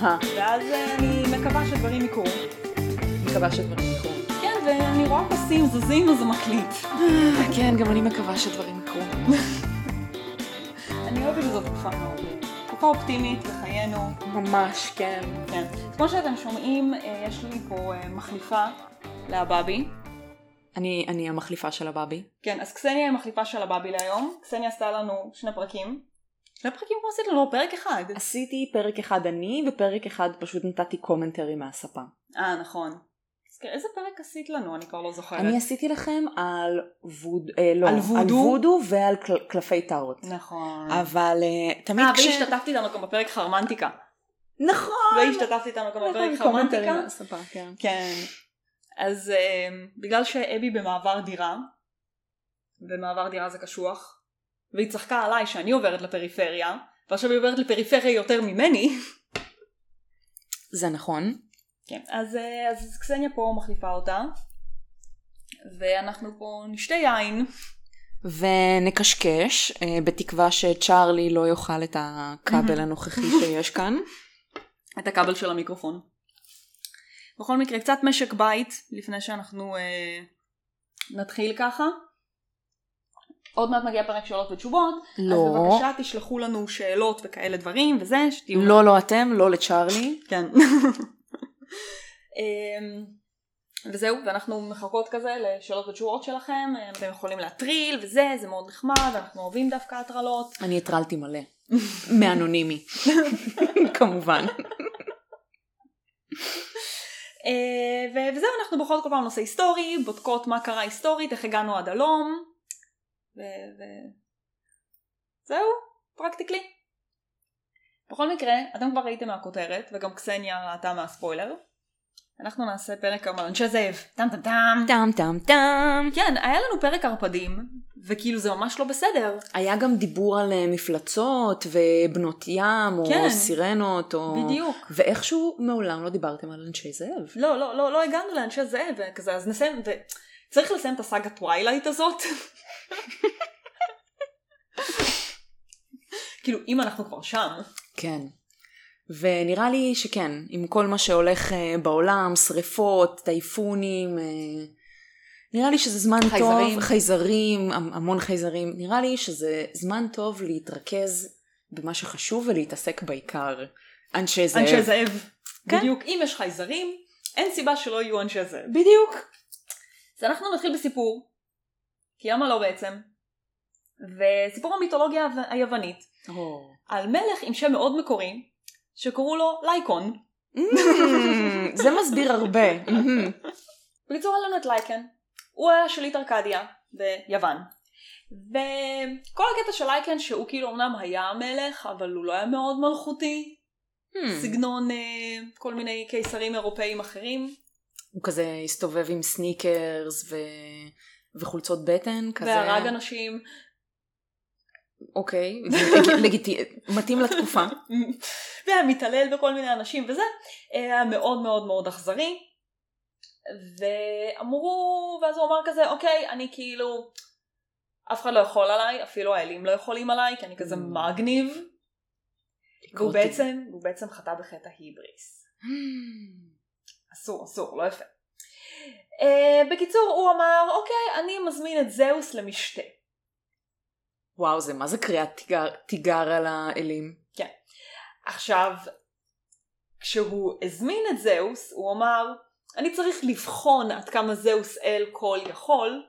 ואז אה, אני מקווה שדברים יקרו. מקווה שדברים יקרו. כן, ואני רואה פסים זזים אז זה מקליט. כן, גם אני מקווה שדברים יקרו. אני אוהבת שזו תקופה מאוד, תקופה אופטימית לחיינו. ממש, כן. כן. כמו שאתם שומעים, אה, יש לי פה אה, מחליפה להבאבי. אני, אני המחליפה של הבאבי. כן, אז קסניה היא המחליפה של הבאבי להיום. קסניה עשתה לנו שני פרקים. שני פרקים כבר עשית לנו, פרק אחד. עשיתי פרק אחד אני, ופרק אחד פשוט נתתי commentary מהספה. אה, נכון. איזה פרק עשית לנו? אני כבר לא זוכרת. אני עשיתי לכם על ווד... אה, לא, על וודו? על וודו ועל קל, קלפי טארוט. נכון. אבל אה, תמיד אה, כש... והשתתפתי איתנו גם בפרק חרמנטיקה. נכון! והשתתפתי איתנו גם בפרק commentary חרמנטיקה. מהספה, כן. כן. אז אה, בגלל שאבי במעבר דירה, ומעבר דירה זה קשוח, והיא צחקה עליי שאני עוברת לפריפריה, ועכשיו היא עוברת לפריפריה יותר ממני, זה נכון. כן, אז, אה, אז קסניה פה מחליפה אותה, ואנחנו פה נשתה יין. ונקשקש, אה, בתקווה שצ'ארלי לא יאכל את הכבל הנוכחי שיש כאן. את הכבל של המיקרופון. בכל מקרה, קצת משק בית, לפני שאנחנו אה, נתחיל ככה. עוד מעט מגיע פרק שאלות ותשובות, לא. אז בבקשה תשלחו לנו שאלות וכאלה דברים וזה, שתהיו... לא, לא אתם, לא לצ'ארלי. כן. אמ, וזהו, ואנחנו מחכות כזה לשאלות ותשובות שלכם, אתם יכולים להטריל וזה, זה מאוד נחמד, אנחנו אוהבים דווקא הטרלות. אני הטרלתי מלא. מאנונימי. כמובן. ו- וזהו, אנחנו בוחרות כל פעם נושא היסטורי, בודקות מה קרה היסטורית, איך הגענו עד הלום, ו- ו- זהו, פרקטיקלי. בכל מקרה, אתם כבר ראיתם מהכותרת, וגם קסניה ראתה מהספוילר. אנחנו נעשה פרק על אנשי זאב. טם טם טם. טם טם טם. כן, היה לנו פרק ערפדים, וכאילו זה ממש לא בסדר. היה גם דיבור על אה, מפלצות ובנות ים, או כן. סירנות, או... בדיוק. ואיכשהו מעולם לא דיברתם על אנשי זאב. לא, לא, לא, לא הגענו לאנשי זאב וכזה, אז נסיים, וצריך לסיים את הסאגה Twilight הזאת. כאילו, אם אנחנו כבר שם. כן. ונראה לי שכן, עם כל מה שהולך אה, בעולם, שריפות, טייפונים, אה, נראה לי שזה זמן חייזרים. טוב, חייזרים, המ- המון חייזרים, נראה לי שזה זמן טוב להתרכז במה שחשוב ולהתעסק בעיקר. אנשי זאב. אנשי זאב. כן. בדיוק, אם יש חייזרים, אין סיבה שלא יהיו אנשי זאב. בדיוק. אז אנחנו נתחיל בסיפור, כי למה לא בעצם? וסיפור המיתולוגיה היוונית, או. על מלך עם שם מאוד מקורי, שקראו לו לייקון. Mm, זה מסביר הרבה. מהמם. בקיצור, היה לנו את לייקן. הוא היה שליט ארקדיה ביוון. וכל הקטע של לייקן שהוא כאילו אמנם היה המלך, אבל הוא לא היה מאוד מלכותי. Hmm. סגנון אה, כל מיני קיסרים אירופאים אחרים. הוא כזה הסתובב עם סניקרס ו... וחולצות בטן, כזה. והרג אנשים. אוקיי, לגיטי... מתאים לתקופה. והיה מתעלל בכל מיני אנשים וזה. אה, היה מאוד מאוד מאוד אכזרי. ואמרו, ואז הוא אמר כזה, אוקיי, אני כאילו, אף אחד לא יכול עליי, אפילו האלים לא יכולים עליי, כי אני כזה Mm. מגניב. והוא בעצם, הוא בעצם חטא בחטא ההיבריס. אסור, אסור, לא יפה. Uh, בקיצור, הוא אמר, אוקיי, אני מזמין את זהוס למשתה. וואו, זה מה זה קריאת תיגר, תיגר על האלים? עכשיו, כשהוא הזמין את זהוס, הוא אמר, אני צריך לבחון עד כמה זהוס אל כל יכול.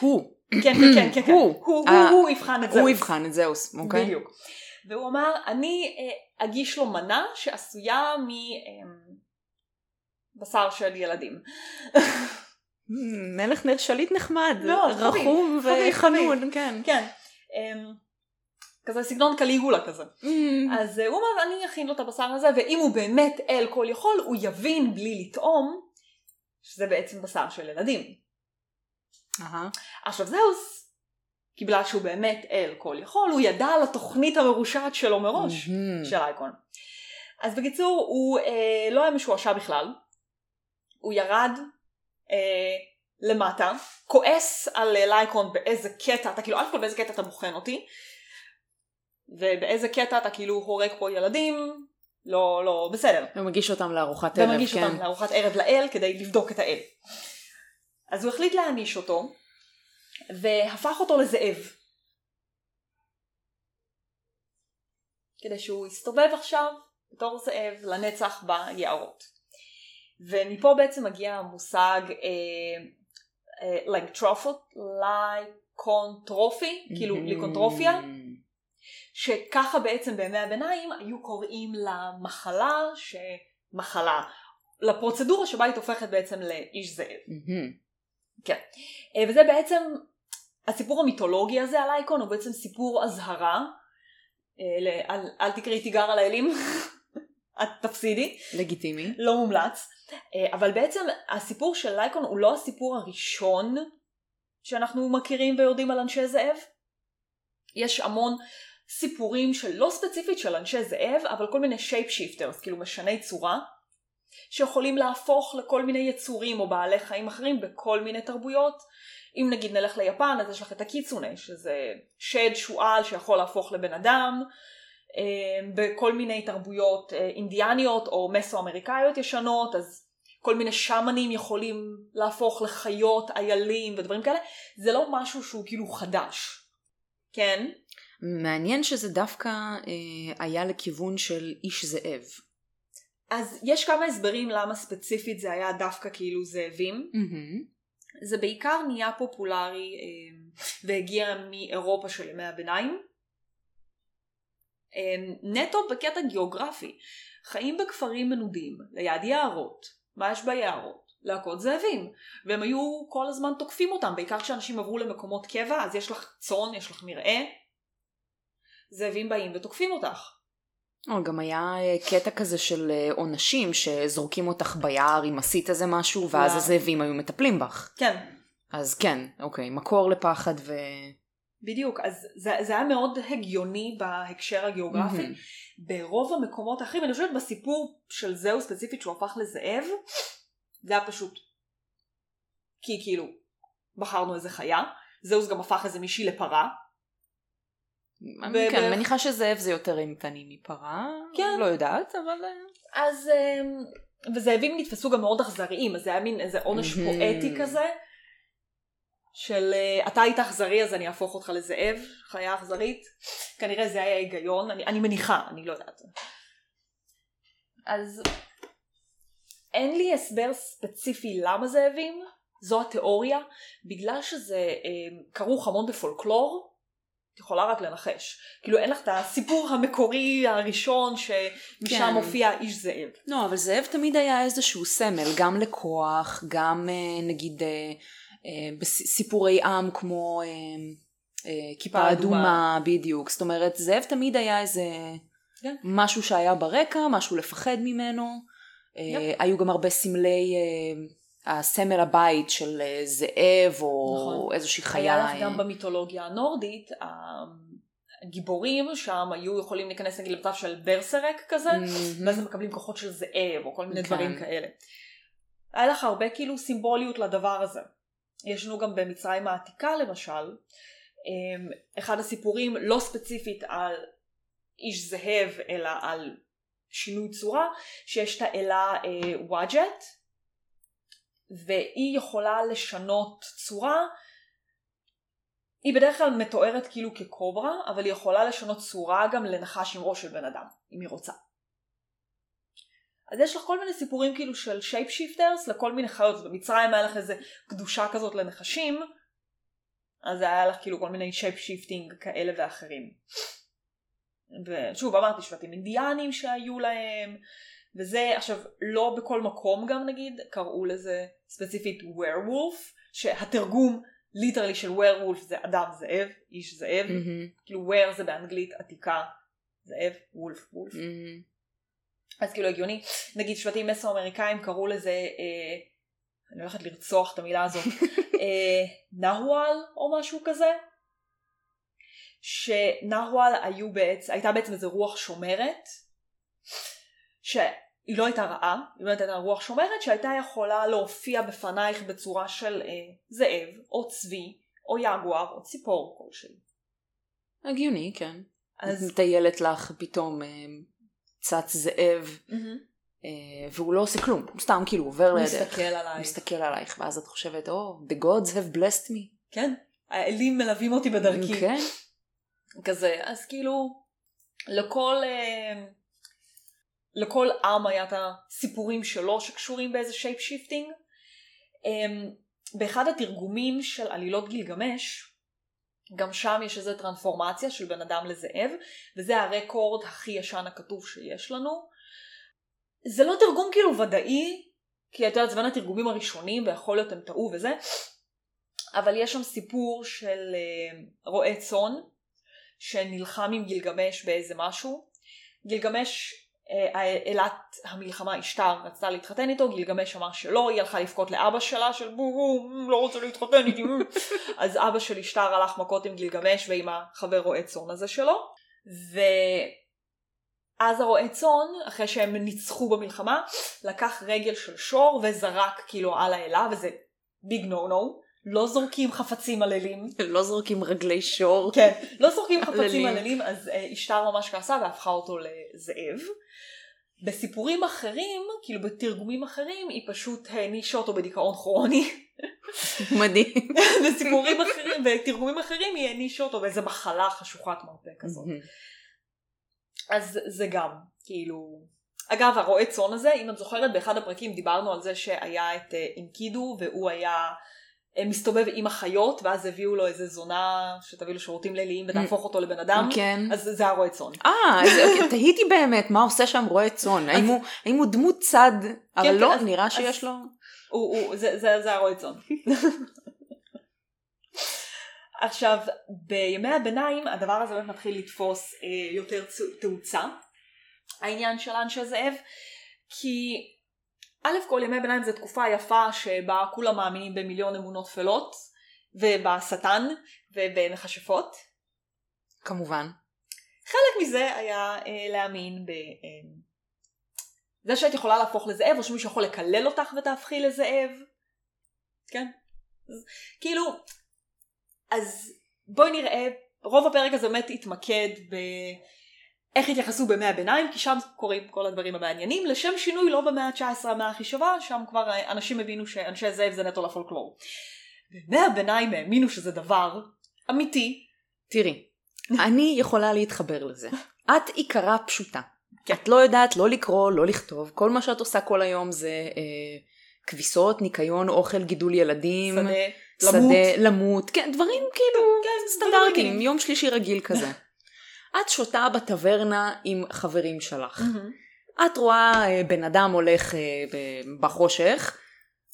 הוא. כן, כן, כן, כן, כן. הוא. הוא, הוא, אה, הוא יבחן את זהוס. הוא יבחן את זהוס, אוקיי? בדיוק. והוא אמר, אני אה, אגיש לו מנה שעשויה מבשר של ילדים. מלך נר שליט נחמד, לא, רחום חביב, וחנון, כן. כן. אמ, כזה סגנון קליגולה כזה. Mm. אז אה, הוא אמר, אני אכין לו את הבשר הזה, ואם הוא באמת אל כל יכול, הוא יבין בלי לטעום, שזה בעצם בשר של ילדים. אהה. עכשיו זהוס, בגלל שהוא באמת אל כל יכול, הוא ידע על התוכנית המרושעת שלו מראש, מהמם. של אייקון. אז בקיצור, הוא אה, לא היה משועשע בכלל. הוא ירד אה, למטה, כועס על אה, לייקון באיזה קטע, אתה כאילו, א' כל באיזה קטע אתה בוחן אותי, ובאיזה קטע אתה כאילו הורג פה ילדים, לא, לא, בסדר. ומגיש אותם לארוחת ערב, ומגיש כן. אותם לארוחת ערב לאל כדי לבדוק את האל. אז הוא החליט להעניש אותו, והפך אותו לזאב. כדי שהוא יסתובב עכשיו בתור זאב לנצח ביערות. ומפה בעצם מגיע המושג אה, אה, ליקטרופות, ליקונטרופי, כאילו Mm-hmm. ליקונטרופיה, שככה בעצם בימי הביניים היו קוראים למחלה, שמחלה, לפרוצדורה שבה היא הופכת בעצם לאיש זאב. מהמם. כן. אה, וזה בעצם, הסיפור המיתולוגי הזה על אייקון הוא בעצם סיפור אזהרה, אה, אל, אל תקראי תיגר על האלים, את תפסידי, לגיטימי. לא מומלץ. אה, אבל בעצם הסיפור של לייקון הוא לא הסיפור הראשון שאנחנו מכירים ויודעים על אנשי זאב. יש המון סיפורים של לא ספציפית של אנשי זאב, אבל כל מיני shape shifters, כאילו משני צורה, שיכולים להפוך לכל מיני יצורים או בעלי חיים אחרים בכל מיני תרבויות. אם נגיד נלך ליפן, אז יש לך את ה kitsune, שזה שד שועל שיכול להפוך לבן אדם. אה, בכל מיני תרבויות אה, אינדיאניות או מסו-אמריקאיות ישנות, אז כל מיני שמנים יכולים להפוך לחיות, איילים ודברים כאלה. זה לא משהו שהוא כאילו חדש. כן? מעניין שזה דווקא אה, היה לכיוון של איש זאב. אז יש כמה הסברים למה ספציפית זה היה דווקא כאילו זאבים. מהמם. זה בעיקר נהיה פופולרי אה, והגיע מאירופה של ימי הביניים. אה, נטו בקטע גיאוגרפי. חיים בכפרים מנודים, ליד יערות. מה יש ביערות? להקות זאבים. והם היו כל הזמן תוקפים אותם, בעיקר כשאנשים עברו למקומות קבע, אז יש לך צאן, יש לך מרעה. זאבים באים ותוקפים אותך. או, גם היה אה, קטע כזה של אה, עונשים שזורקים אותך ביער אם עשית איזה משהו ואז וואו. הזאבים היו מטפלים בך. כן, אז כן, אוקיי, מקור לפחד ו... בדיוק. אז זה, זה היה מאוד הגיוני בהקשר הגיאוגרפי. מהמם. ברוב המקומות האחרים, אני חושבת בסיפור של זהו ספציפית שהוא הפך לזאב, זה היה פשוט כי כאילו בחרנו איזה חיה, זהוס גם הפך איזה מישהי לפרה, אני כן, ו- מניחה שזאב זה יותר אימתני מפרה. כן. לא יודעת, אבל... אה, אז אמ, וזאבים נתפסו גם מאוד אכזריים, אז זה היה מין איזה עונש. פואטי כזה, של אה, אתה היית אכזרי אז אני אהפוך אותך לזאב, חיה אכזרית, כנראה זה היה היגיון, אני, אני מניחה, אני לא יודעת. אז אין לי הסבר ספציפי למה זאבים, זו התיאוריה, בגלל שזה אה, כרוך המון בפולקלור, את יכולה רק לנחש. כאילו אין לך את הסיפור המקורי הראשון שמשם כן. מופיע איש זאב. לא, אבל זאב תמיד היה איזשהו סמל, גם לכוח, גם אה, נגיד אה, אה, בסיפורי עם כמו אה, אה, כיפה אדומה. בדיוק. זאת אומרת, זאב תמיד היה איזה כן. משהו שהיה ברקע, משהו לפחד ממנו. אה, יפ. היו גם הרבה סמלי, אה, הסמל הבית של אה, זאב, או נכון. איזושהי חיה. היה לך אה, גם במיתולוגיה הנורדית, הגיבורים שם היו יכולים להיכנס נגיד למצב של ברסרק כזה, מהמם. ואז הם מקבלים כוחות של זאב או כל מיני כן. דברים כאלה. היה לך הרבה כאילו סימבוליות לדבר הזה. יש לנו גם במצרים העתיקה למשל, אמ, אחד הסיפורים לא ספציפית על איש זאב אלא על שינוי צורה, שיש את האלה אה, וואג'ט, והיא יכולה לשנות צורה. היא בדרך כלל מתוארת כאילו כקוברה, אבל היא יכולה לשנות צורה גם לנחש עם ראש של בן אדם, אם היא רוצה. אז יש לך כל מיני סיפורים כאילו של shape shifters לכל מיני חיות, במצרים היה לך איזה קדושה כזאת לנחשים, אז היה לך כאילו כל מיני shape shifting כאלה ואחרים. ושוב אמרתי שבטים אינדיאנים שהיו להם, וזה עכשיו לא בכל מקום גם נגיד קראו לזה ספציפית werewolf, שהתרגום literally של werewolf זה אדם זאב, איש זאב, מהמם, כאילו were זה באנגלית עתיקה, זאב, וולף, וולף. מהמם. אז כאילו הגיוני, נגיד שבטים מסו-אמריקאים קראו לזה, אה, אני הולכת לרצוח את המילה הזאת, אה, נהואל או משהו כזה, שנהואל היו בעצם, הייתה בעצם איזה רוח שומרת, שהיא לא הייתה רעה, היא באמת הייתה רוח שומרת שהייתה יכולה להופיע בפנייך בצורה של אה, זאב, או צבי, או יגואר, או ציפור כלשהי. הגיוני, כן. אז מטיילת לך פתאום אה, צץ זאב, אה, והוא לא עושה כלום, הוא סתם כאילו עובר לידך. מסתכל עלייך. מסתכל עלייך, ואז את חושבת, או, oh, the gods have blessed me. כן, האלים מלווים אותי בדרכי. כן. כזה, אז כאילו, לכל, אה, לכל עם היה את הסיפורים שלו שקשורים באיזה shape shifting. אה, באחד התרגומים של עלילות גילגמש, גם שם יש איזו טרנספורמציה של בן אדם לזאב, וזה הרקורד הכי ישן הכתוב שיש לנו. זה לא תרגום כאילו ודאי, כי את יודעת, זה בין התרגומים הראשונים, ויכול להיות הם טעו וזה, אבל יש שם סיפור של uh, רועה צאן, שנלחם עם גילגמש באיזה משהו. גילגמש, אלת uh, המלחמה אשתר רצתה להתחתן איתו, גילגמש אמר שלא, היא הלכה לבכות לאבא שלה של בואו, לא רוצה להתחתן איתי, אז אבא של אשתר הלך מכות עם גילגמש ועם החבר רועה צאן הזה שלו, ואז הרועה צאן, אחרי שהם ניצחו במלחמה, לקח רגל של שור וזרק כאילו על האלה, וזה ביג נו נו. לא זורקים חפצים על אלים. לא זורקים רגלי שור. כן, לא זורקים חפצים על אלים, אז אשתר ממש כעסה והפכה אותו לזאב. בסיפורים אחרים, כאילו בתרגומים אחרים, היא פשוט הענישה אותו בדיכאון כרוני. מדהים. בסיפורים אחרים, בתרגומים אחרים היא הענישה אותו באיזה מחלה חשוכת מרפא כזאת. אז זה גם, כאילו... אגב, הרועה צאן הזה, אם את זוכרת, באחד הפרקים דיברנו על זה שהיה את אינקידו, והוא היה מסתובב עם החיות, ואז הביאו לו איזה זונה שתביא לו שירותים ליליים ותהפוך אותו לבן אדם, כן. אז זה הרועה צאן. אה, אוקיי, תהיתי באמת מה עושה שם רועה צאן, האם הוא דמות צד, אבל כן, לא, אז- נראה אז- שיש לו... הוא, הוא, זה, זה, זה הרועה צאן. עכשיו, בימי הביניים הדבר הזה באמת מתחיל לתפוס אה, יותר תאוצה, העניין של אנשי זאב, כי א' כל ימי ביניים זו תקופה יפה שבה כולם מאמינים במיליון אמונות טפלות, ובשטן, ובמכשפות. כמובן. חלק מזה היה אה, להאמין ב... אה, זה שאת יכולה להפוך לזאב, או שמישהו יכול לקלל אותך ותהפכי לזאב. כן? אז, כאילו, אז בואי נראה, רוב הפרק הזה באמת התמקד ב... איך התייחסו בימי הביניים, כי שם קורים כל הדברים המעניינים. לשם שינוי לא במאה ה-19 המאה הכי שווה, שם כבר אנשים הבינו שאנשי זאב זה נטו לפולקלור. בימי הביניים האמינו שזה דבר אמיתי. תראי, אני יכולה להתחבר לזה. את עיקרה פשוטה. כן. את לא יודעת לא לקרוא, לא לכתוב, כל מה שאת עושה כל היום זה אה, כביסות, ניקיון, אוכל, גידול ילדים, שדה, למות. שדה, למות, כן, דברים כאילו כן, סטנדרטיים, יום שלישי רגיל כזה. את שותה בטברנה עם חברים שלך. מהמם. את רואה אה, בן אדם הולך אה, בחושך,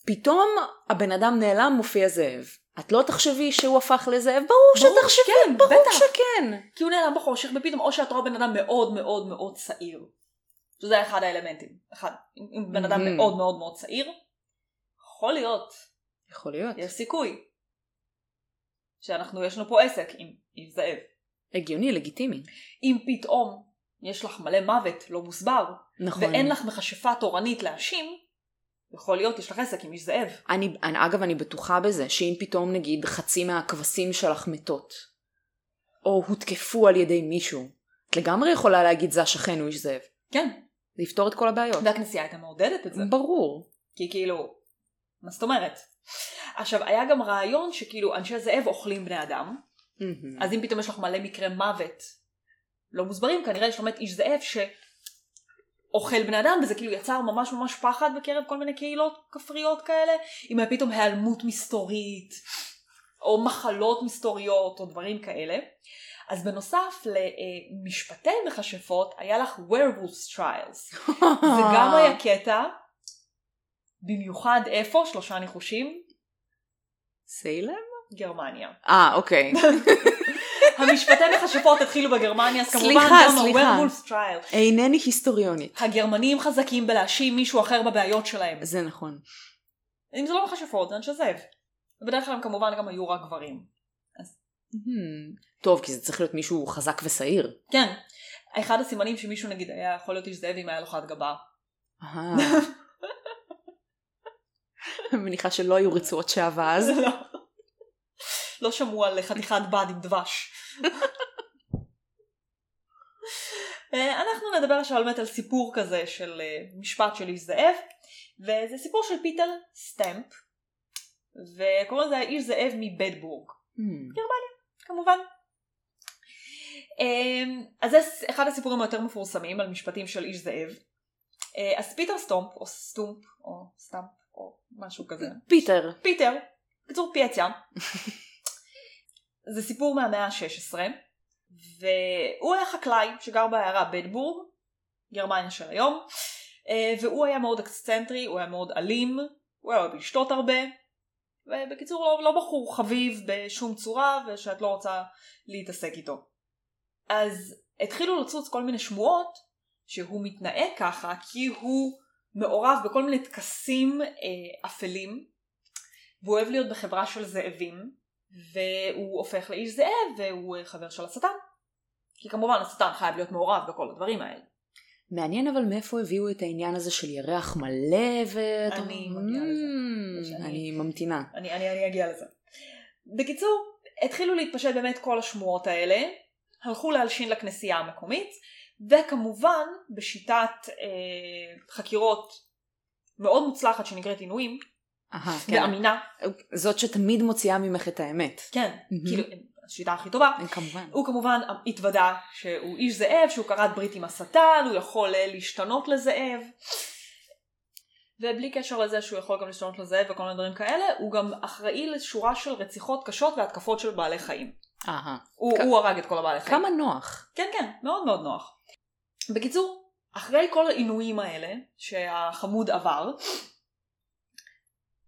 פתאום הבן אדם נעלם מופיע זאב. את לא תחשבי שהוא הפך לזאב? ברור ברור שתחשבי, שכן, ברור בטח. שכן. כי הוא נעלם בחושך ופתאום או שאת רואה בן אדם מאוד מאוד מאוד צעיר. שזה אחד האלמנטים. אחד. אם בן אדם Mhm. מאוד מאוד מאוד צעיר, יכול להיות, יכול להיות. יש סיכוי. שאנחנו, יש לנו פה עסק עם, עם זאב. הגיוני, לגיטימי. אם פתאום יש לך מלא מוות לא מוסבר, נכון. ואין לך מכשפה תורנית להאשים, יכול להיות יש לך עסק עם איש זאב. אני, אני, אגב, אני בטוחה בזה, שאם פתאום נגיד חצי מהכבשים שלך מתות, או הותקפו על ידי מישהו, את לגמרי יכולה להגיד זה השכן, הוא איש זאב. כן. זה יפתור את כל הבעיות. והכנסייה הייתה מעודדת את זה. ברור. כי כאילו, מה זאת אומרת? עכשיו, היה גם רעיון שכאילו אנשי זאב אוכלים בני אדם, מהמם. אז אם פתאום יש לך מלא מקרי מוות לא מוסברים, כנראה יש באמת איש זאב שאוכל בני אדם, וזה כאילו יצר ממש ממש פחד בקרב כל מיני קהילות כפריות כאלה, אם היה פתאום היעלמות מסתורית, או מחלות מסתוריות, או דברים כאלה. אז בנוסף למשפטי מכשפות, היה לך werewolves trials. זה גם היה קטע, במיוחד איפה? שלושה ניחושים? סיילם? גרמניה. אה, אוקיי. המשפטי מכשפות התחילו בגרמניה, אז כמובן סליחה, גם סליחה. ה-werewolves trial. אינני היסטוריונית. הגרמנים חזקים בלהאשים מישהו אחר בבעיות שלהם. זה נכון. אם זה לא מכשפות, זה אנשי זאב. ובדרך כלל הם כמובן גם היו רק גברים. Hmm. טוב, כי זה צריך להיות מישהו חזק ושעיר. כן. אחד הסימנים שמישהו נגיד היה יכול להיות איש זאב אם היה לו חד גבה. אהה. אני מניחה שלא היו רצועות שעווה אז. לא. לא שמעו על חתיכת בד עם דבש. אה, אנחנו נדבר עכשיו באמת על סיפור כזה של אה, משפט של איש זאב, וזה סיפור של פיטר סטמפ, וקוראים לזה איש זאב מבדבורג, Hmm. כמובן. אמ, אז זה אחד הסיפורים היותר מפורסמים על משפטים של איש זאב. אה, אז פיטר סטומפ, או סטומפ, או סטמפ, או משהו כזה. פיטר. פיטר, בקיצור פיאציה. זה סיפור מהמאה ה-16, והוא היה חקלאי שגר בעיירה בדבורג, גרמניה של היום, אה, והוא היה מאוד אקסצנטרי, הוא היה מאוד אלים, הוא היה אוהב לשתות הרבה, ובקיצור לא, לא בחור חביב בשום צורה, ושאת לא רוצה להתעסק איתו. אז התחילו לצוץ כל מיני שמועות שהוא מתנהג ככה כי הוא מעורב בכל מיני טקסים אה, אפלים, והוא אוהב להיות בחברה של זאבים, והוא הופך לאיש זאב והוא חבר של השטן. כי כמובן השטן חייב להיות מעורב בכל הדברים האלה. מעניין אבל מאיפה הביאו את העניין הזה של ירח מלא ו... אני מגיעה לזה. אני ממתינה. אני אגיע לזה. בקיצור, התחילו להתפשט באמת כל השמועות האלה, הלכו להלשין לכנסייה המקומית, וכמובן בשיטת אה, חקירות מאוד מוצלחת שנקראת עינויים, אהה, כן. ואמינה, זאת שתמיד מוציאה ממך את האמת. כן, מהמם. כאילו השיטה הכי טובה, כמובן. הוא כמובן התוודה שהוא איש זאב, שהוא כרת ברית עם השטן, הוא יכול אה, להשתנות לזאב. ובלי קשר לזה שהוא יכול גם להשתנות לזאב וכל מיני דברים כאלה, הוא גם אחראי לשורה של רציחות קשות והתקפות של בעלי חיים. אהה. הוא, כ- הוא הרג את כל הבעלי חיים. כמה נוח. כן, כן, מאוד מאוד נוח. בקיצור, אחרי כל העינויים האלה שהחמוד עבר,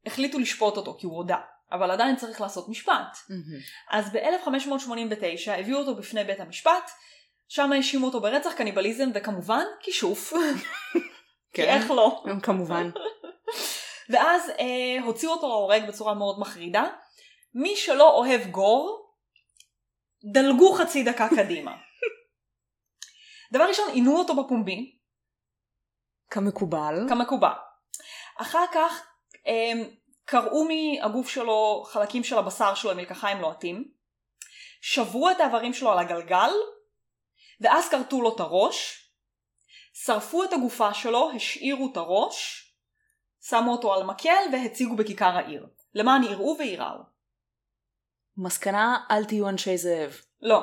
החליטו לשפוט אותו כי הוא הודה, אבל עדיין צריך לעשות משפט. מהמם. אז ב-1589 הביאו אותו בפני בית המשפט, שם האשימו אותו ברצח, קניבליזם וכמובן כישוף. כי כן. איך לא? כמובן. ואז אה, הוציאו אותו להורג בצורה מאוד מחרידה. מי שלא אוהב גור, דלגו חצי דקה קדימה. דבר ראשון, עינו אותו בפומבי, כמקובל. כמקובל. אחר כך הם קרעו מהגוף שלו חלקים של הבשר שלו עם מלקחיים לוהטים, שברו את האיברים שלו על הגלגל, ואז כרתו לו את הראש, שרפו את הגופה שלו, השאירו את הראש, שמו אותו על מקל והציגו בכיכר העיר. למען יראו וייראו. מסקנה, אל תהיו אנשי זאב. לא.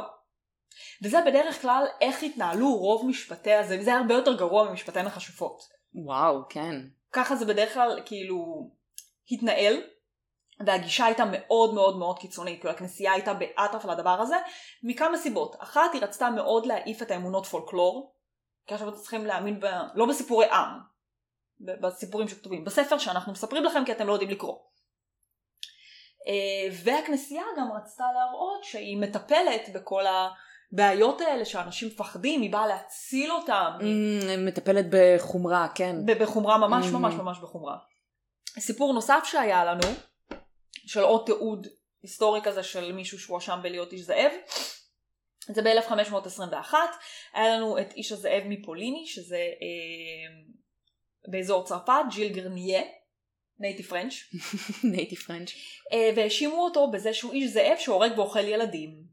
וזה בדרך כלל איך התנהלו רוב משפטי הזה, זה הרבה יותר גרוע ממשפטי מכשפות. וואו, כן. ככה זה בדרך כלל כאילו התנהל, והגישה הייתה מאוד מאוד מאוד קיצונית, כאילו הכנסייה הייתה באטרף על הדבר הזה, מכמה סיבות. אחת, היא רצתה מאוד להעיף את האמונות פולקלור, כי עכשיו אתם צריכים להאמין, ב... לא בסיפורי עם, בסיפורים שכתובים, בספר שאנחנו מספרים לכם כי אתם לא יודעים לקרוא. אה, והכנסייה גם רצתה להראות שהיא מטפלת בכל הבעיות האלה שאנשים מפחדים, היא באה להציל אותם, אמ, מטפלת בחומרה, כן. בחומרה ממש Mhm. ממש ממש בחומרה. סיפור נוסף שהיה לנו, של עוד תיעוד היסטורי כזה של מישהו שהואשם בלהיות איש זאב, זה ב-1521, היה לנו את איש הזאב מפוליני, שזה אה, באזור צרפת, ג'יל גרניה, native French, native French. והאשימו אותו בזה שהוא איש זאב שהורג ואוכל ילדים.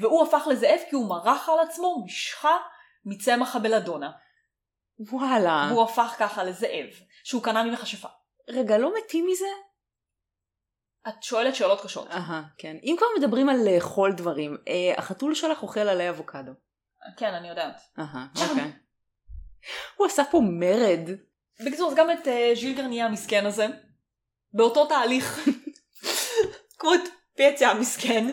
והוא הפך לזאב כי הוא מרח על עצמו משחה מצמח הבלדונה. וואלה. והוא הפך ככה לזאב, שהוא קנה ממכשפה. רגע, לא מתים מזה? את שואלת שאלות קשות. אהה, כן. אם כבר מדברים על לאכול דברים, אה, החתול שלך אוכל עלי אבוקדו. כן, אני יודעת. אהה, אוקיי. הוא עשה פה מרד. בקיצור, אז גם את אה, ז'יל גרניה המסכן הזה, באותו תהליך, כמו את פצע המסכן,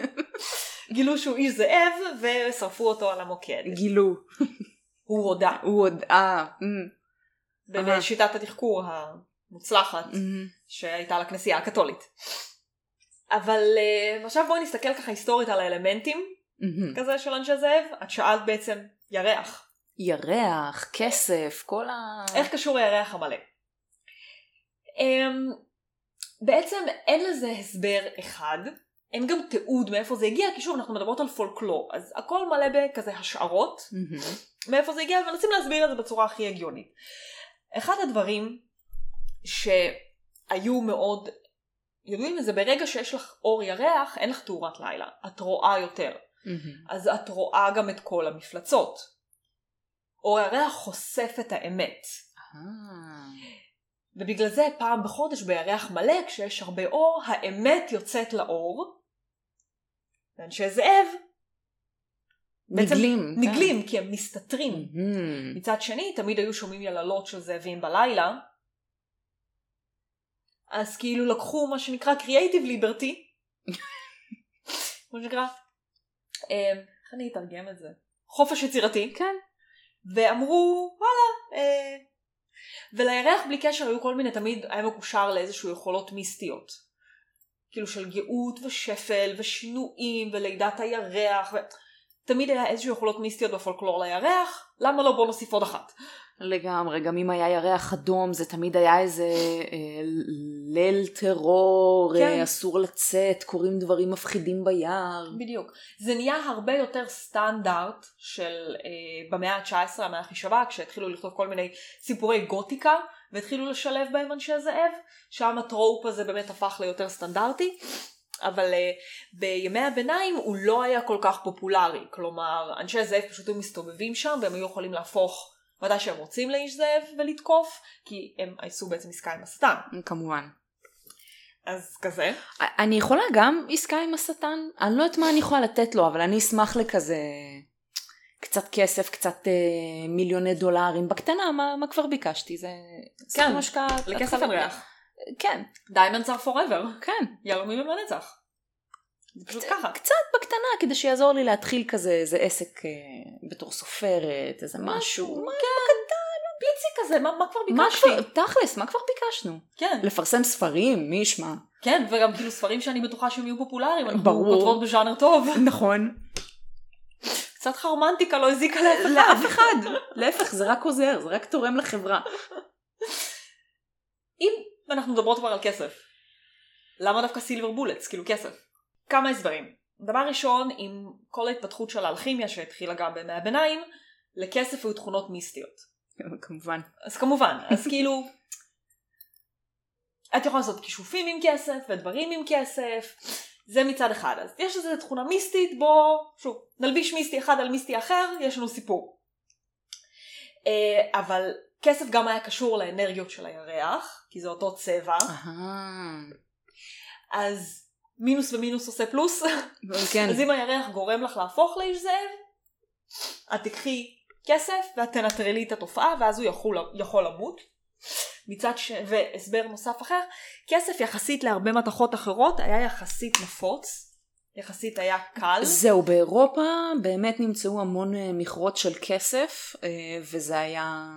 גילו שהוא איש זאב ושרפו אותו על המוקד. גילו. הוא הודה הוא עוד... אמ. בשיטת התחקור המוצלחת אמ. שהייתה לכנסייה הקתולית. אבל אה, עכשיו בואי נסתכל ככה היסטורית על האלמנטים אמ. כזה של אנשי זאב. את שאלת בעצם ירח. ירח, כסף, כל ה... איך קשור הירח המלא? Um, בעצם אין לזה הסבר אחד, אין גם תיעוד מאיפה זה הגיע, כי שוב אנחנו מדברות על פולקלור, אז הכל מלא בכזה השערות, אמ. מאיפה זה הגיע, ומנסים להסביר את זה בצורה הכי הגיונית. אחד הדברים שהיו מאוד ידועים זה ברגע שיש לך אור ירח, אין לך תאורת לילה, את רואה יותר. אמ. אז את רואה גם את כל המפלצות. אור הירח חושף את האמת. אה. ובגלל זה פעם בחודש בירח מלא, כשיש הרבה אור, האמת יוצאת לאור. ואנשי זאב בעצם נגלים. כן. נגלים כי הם מסתתרים. מהמם. מצד שני, תמיד היו שומעים יללות של זאבים בלילה. אז כאילו לקחו מה שנקרא Creative Liberty. מה שנקרא, אה, איך אני אתרגם את זה? חופש יצירתי. כן. ואמרו, וואלה, אה... ולירח בלי קשר היו כל מיני, תמיד היה מקושר לאיזשהו יכולות מיסטיות. כאילו של גאות ושפל ושינויים ולידת הירח. ו... תמיד היה איזשהו יכולות מיסטיות בפולקלור לירח, למה לא בוא נוסיף עוד אחת. לגמרי, גם אם היה ירח אדום זה תמיד היה איזה אה, ליל טרור, כן. אה, אסור לצאת, קורים דברים מפחידים ביער. בדיוק. זה נהיה הרבה יותר סטנדרט של אה, במאה ה-19, המאה הכי שווה, כשהתחילו לכתוב כל מיני סיפורי גותיקה, והתחילו לשלב בהם אנשי זאב, שם הטרופ הזה באמת הפך ליותר סטנדרטי. אבל uh, בימי הביניים הוא לא היה כל כך פופולרי, כלומר אנשי זאב פשוט היו מסתובבים שם והם היו יכולים להפוך מתי שהם רוצים לאיש זאב ולתקוף, כי הם עשו בעצם עסקה עם השטן. כמובן. אז כזה. אני יכולה גם עסקה עם השטן? אני לא יודעת מה אני יכולה לתת לו, אבל אני אשמח לכזה קצת כסף, קצת אה, מיליוני דולרים. בקטנה, מה, מה כבר ביקשתי? זה כן. לכסף אין ריח. כן, Diamonds are forever. כן. יהלומים הם לנצח. זה פשוט ככה. קצת בקטנה, כדי שיעזור לי להתחיל כזה איזה עסק אה, בתור סופרת, איזה משהו. מה- פיצי כזה, מה, מה כבר מה ביקשתי? כבר, תכלס, מה כבר ביקשנו? כן, לפרסם ספרים, מי ישמע? כן, וגם כאילו ספרים שאני בטוחה שהם יהיו פופולריים, אנחנו ברור. כותבות בז'אנר טוב. נכון. קצת חרמנטיקה לא הזיקה לאף אחד. לאף אחד. להפך, זה רק עוזר, זה רק תורם לחברה. אם אנחנו מדברות כבר על כסף, למה דווקא סילבר בולטס, כאילו כסף? כמה הסברים. דבר ראשון, עם כל ההתפתחות של האלכימיה שהתחילה גם בימי הביניים, לכסף היו תכונות מיסטיות. כמובן. אז כמובן, אז כאילו, את יכולה לעשות כישופים עם כסף ודברים עם כסף, זה מצד אחד. אז יש איזו תכונה מיסטית, בוא, שוב, נלביש מיסטי אחד על מיסטי אחר, יש לנו סיפור. אה, אבל כסף גם היה קשור לאנרגיות של הירח, כי זה אותו צבע. אז מינוס ומינוס עושה פלוס. כן. אז אם הירח גורם לך להפוך לאיש זאב, את תקחי כסף ואת תנטרלי את התופעה ואז הוא יכול, יכול למות. מצד ש... והסבר נוסף אחר, כסף יחסית להרבה מתכות אחרות היה יחסית נפוץ, יחסית היה קל. זהו, באירופה באמת נמצאו המון אה, מכרות של כסף, אה, וזה היה...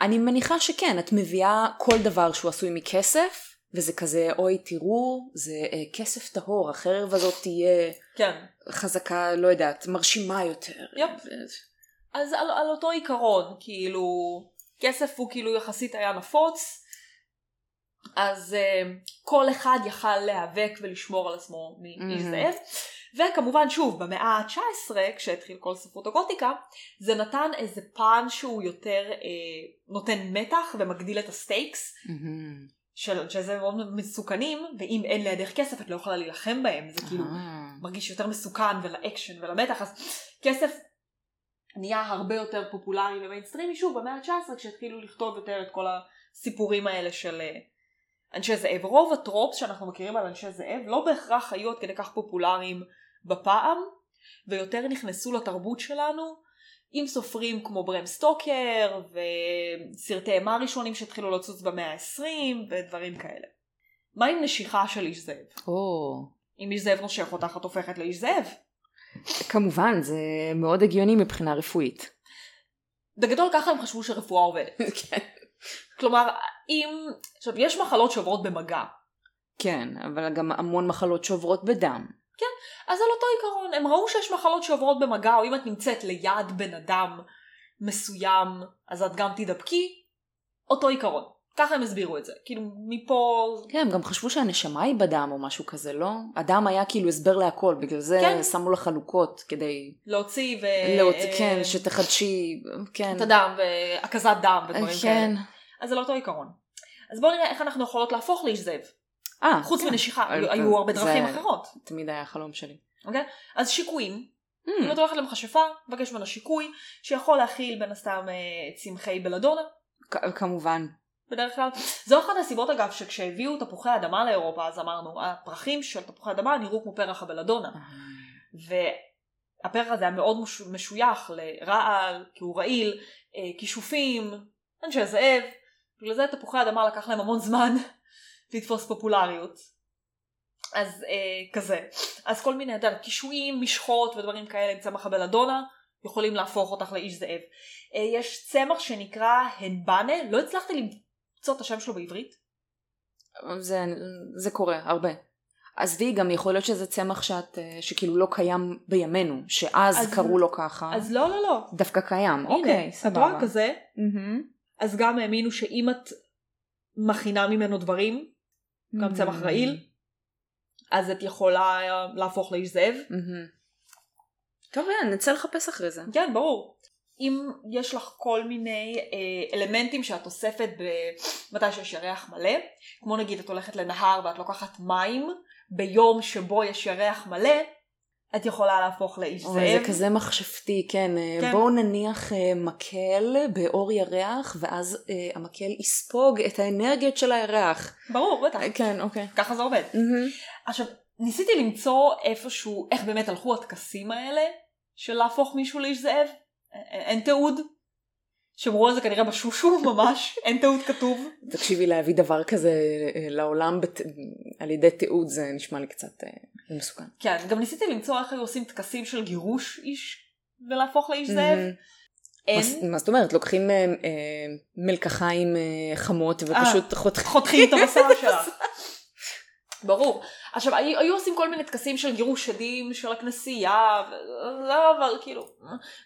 אני מניחה שכן, את מביאה כל דבר שהוא עשוי מכסף, וזה כזה, אוי, תראו, זה אה, כסף טהור, החרב הזאת תהיה כן. חזקה, לא יודעת, מרשימה יותר. יופ. אז על, על אותו עיקרון, כאילו, כסף הוא כאילו יחסית היה נפוץ, אז uh, כל אחד יכל להיאבק ולשמור על עצמו מאיש מהמם. וכמובן שוב במאה ה-19 כשהתחיל כל ספרות הגותיקה זה נתן איזה פן שהוא יותר אה, נותן מתח ומגדיל את ה stakes מהמם. של שזה מאוד מסוכנים ואם אין לידך כסף את לא יכולה להילחם בהם זה כאילו אה. מרגיש יותר מסוכן ולאקשן ולמתח אז כסף נהיה הרבה יותר פופולרי ומיינסטרימי שוב במאה ה-19 כשהתחילו לכתוב יותר את כל הסיפורים האלה של אה, אנשי זאב. רוב ה tropes שאנחנו מכירים על אנשי זאב לא בהכרח היו עד כדי כך פופולריים בפעם ויותר נכנסו לתרבות שלנו עם סופרים כמו ברם סטוקר וסרטי אימה ראשונים שהתחילו לצוץ במאה ה-20 ודברים כאלה. מה עם נשיכה של איש זאב? או, אם איש זאב נושך אותך את הופכת לאיש זאב. כמובן, זה מאוד הגיוני מבחינה רפואית. בגדול ככה הם חשבו שרפואה עובדת. כן. כלומר, אם... עכשיו, יש מחלות שעוברות במגע. כן, אבל גם המון מחלות שעוברות בדם. אז על אותו עיקרון, הם ראו שיש מחלות שעוברות במגע, או אם את נמצאת ליד בן אדם מסוים, אז את גם תדבקי, אותו עיקרון. ככה הם הסבירו את זה. כאילו, מפה... כן, הם גם חשבו שהנשמה היא בדם או משהו כזה, לא? הדם היה כאילו הסבר להכל, בגלל זה כן. שמו לה חלוקות כדי להוציא ו... להוציא, כן, שתחדשי, כן. את הדם, והקזת דם ודברים כן. כאלה. אז זה לא אותו עיקרון. אז בואו נראה איך אנחנו יכולות להפוך לאיש זאב. אה, חוץ כן. מנשיכה, אה, היו הרבה זה דרכים אחרות. תמיד היה החלום שלי. אוקיי? אז שיקויים, Hmm. אם את הולכת למכשפה, מבקש ממנה שיקוי, שיכול להכיל בין הסתם אה, צמחי בלדונה, כ- כמובן. בדרך כלל. זו אחת הסיבות אגב שכשהביאו תפוחי אדמה לאירופה, אז אמרנו, הפרחים של תפוחי אדמה נראו כמו פרח הבלדונה. והפרח הזה היה מאוד מש- משוייך לרעל, כי הוא רעיל, אה, כישופים, אנשי זאב. בגלל זה תפוחי אדמה לקח להם המון זמן לתפוס פופולריות. אז אה, כזה. אז כל מיני, אתה יודע, קישואים, משחות ודברים כאלה צמח הבלדונה יכולים להפוך אותך לאיש זאב. אה, יש צמח שנקרא הנבנה, לא הצלחתי למצוא את השם שלו בעברית. זה, זה קורה הרבה. עזבי, גם יכול להיות שזה צמח שאת, אה, שכאילו לא קיים בימינו, שאז אז- קראו לו ככה. אז לא, לא, לא. דווקא קיים. אוקיי, הנה, את סבבה. רואה כזה, מהמם. אז גם האמינו שאם את מכינה ממנו דברים, גם צמח מהמם. רעיל, אז את יכולה אה, להפוך לאיש זאב. מהמם. טוב, נצא לחפש אחרי זה. כן, ברור. אם יש לך כל מיני אה, אלמנטים שאת אוספת מתי שיש ירח מלא, כמו נגיד את הולכת לנהר ואת לוקחת מים, ביום שבו יש ירח מלא, את יכולה להפוך לאיש זאב. זה כזה מכשפתי, כן. אה, כן. בואו נניח אה, מקל באור ירח, ואז אה, המקל יספוג את האנרגיות של הירח. ברור, בטח. אה, כן, אוקיי. ככה זה עובד. מהמם. עכשיו, ניסיתי למצוא איפשהו, איך באמת הלכו הטקסים האלה, של להפוך מישהו לאיש זאב. אין תיעוד. שמרו על זה כנראה בשושו ממש, אין תיעוד כתוב. תקשיבי, להביא דבר כזה לעולם בת... על ידי תיעוד זה נשמע לי קצת אה, מסוכן. כן, גם ניסיתי למצוא איך היו עושים טקסים של גירוש איש ולהפוך לאיש זאב. אין. מה- זאת אומרת? לוקחים אה, אה, מלקחיים אה, חמות ופשוט חותכים. חותכים את הבשר שלך. ברור. עכשיו, היו, היו עושים כל מיני טקסים של גירוש שדים של הכנסייה, לא, אבל כאילו,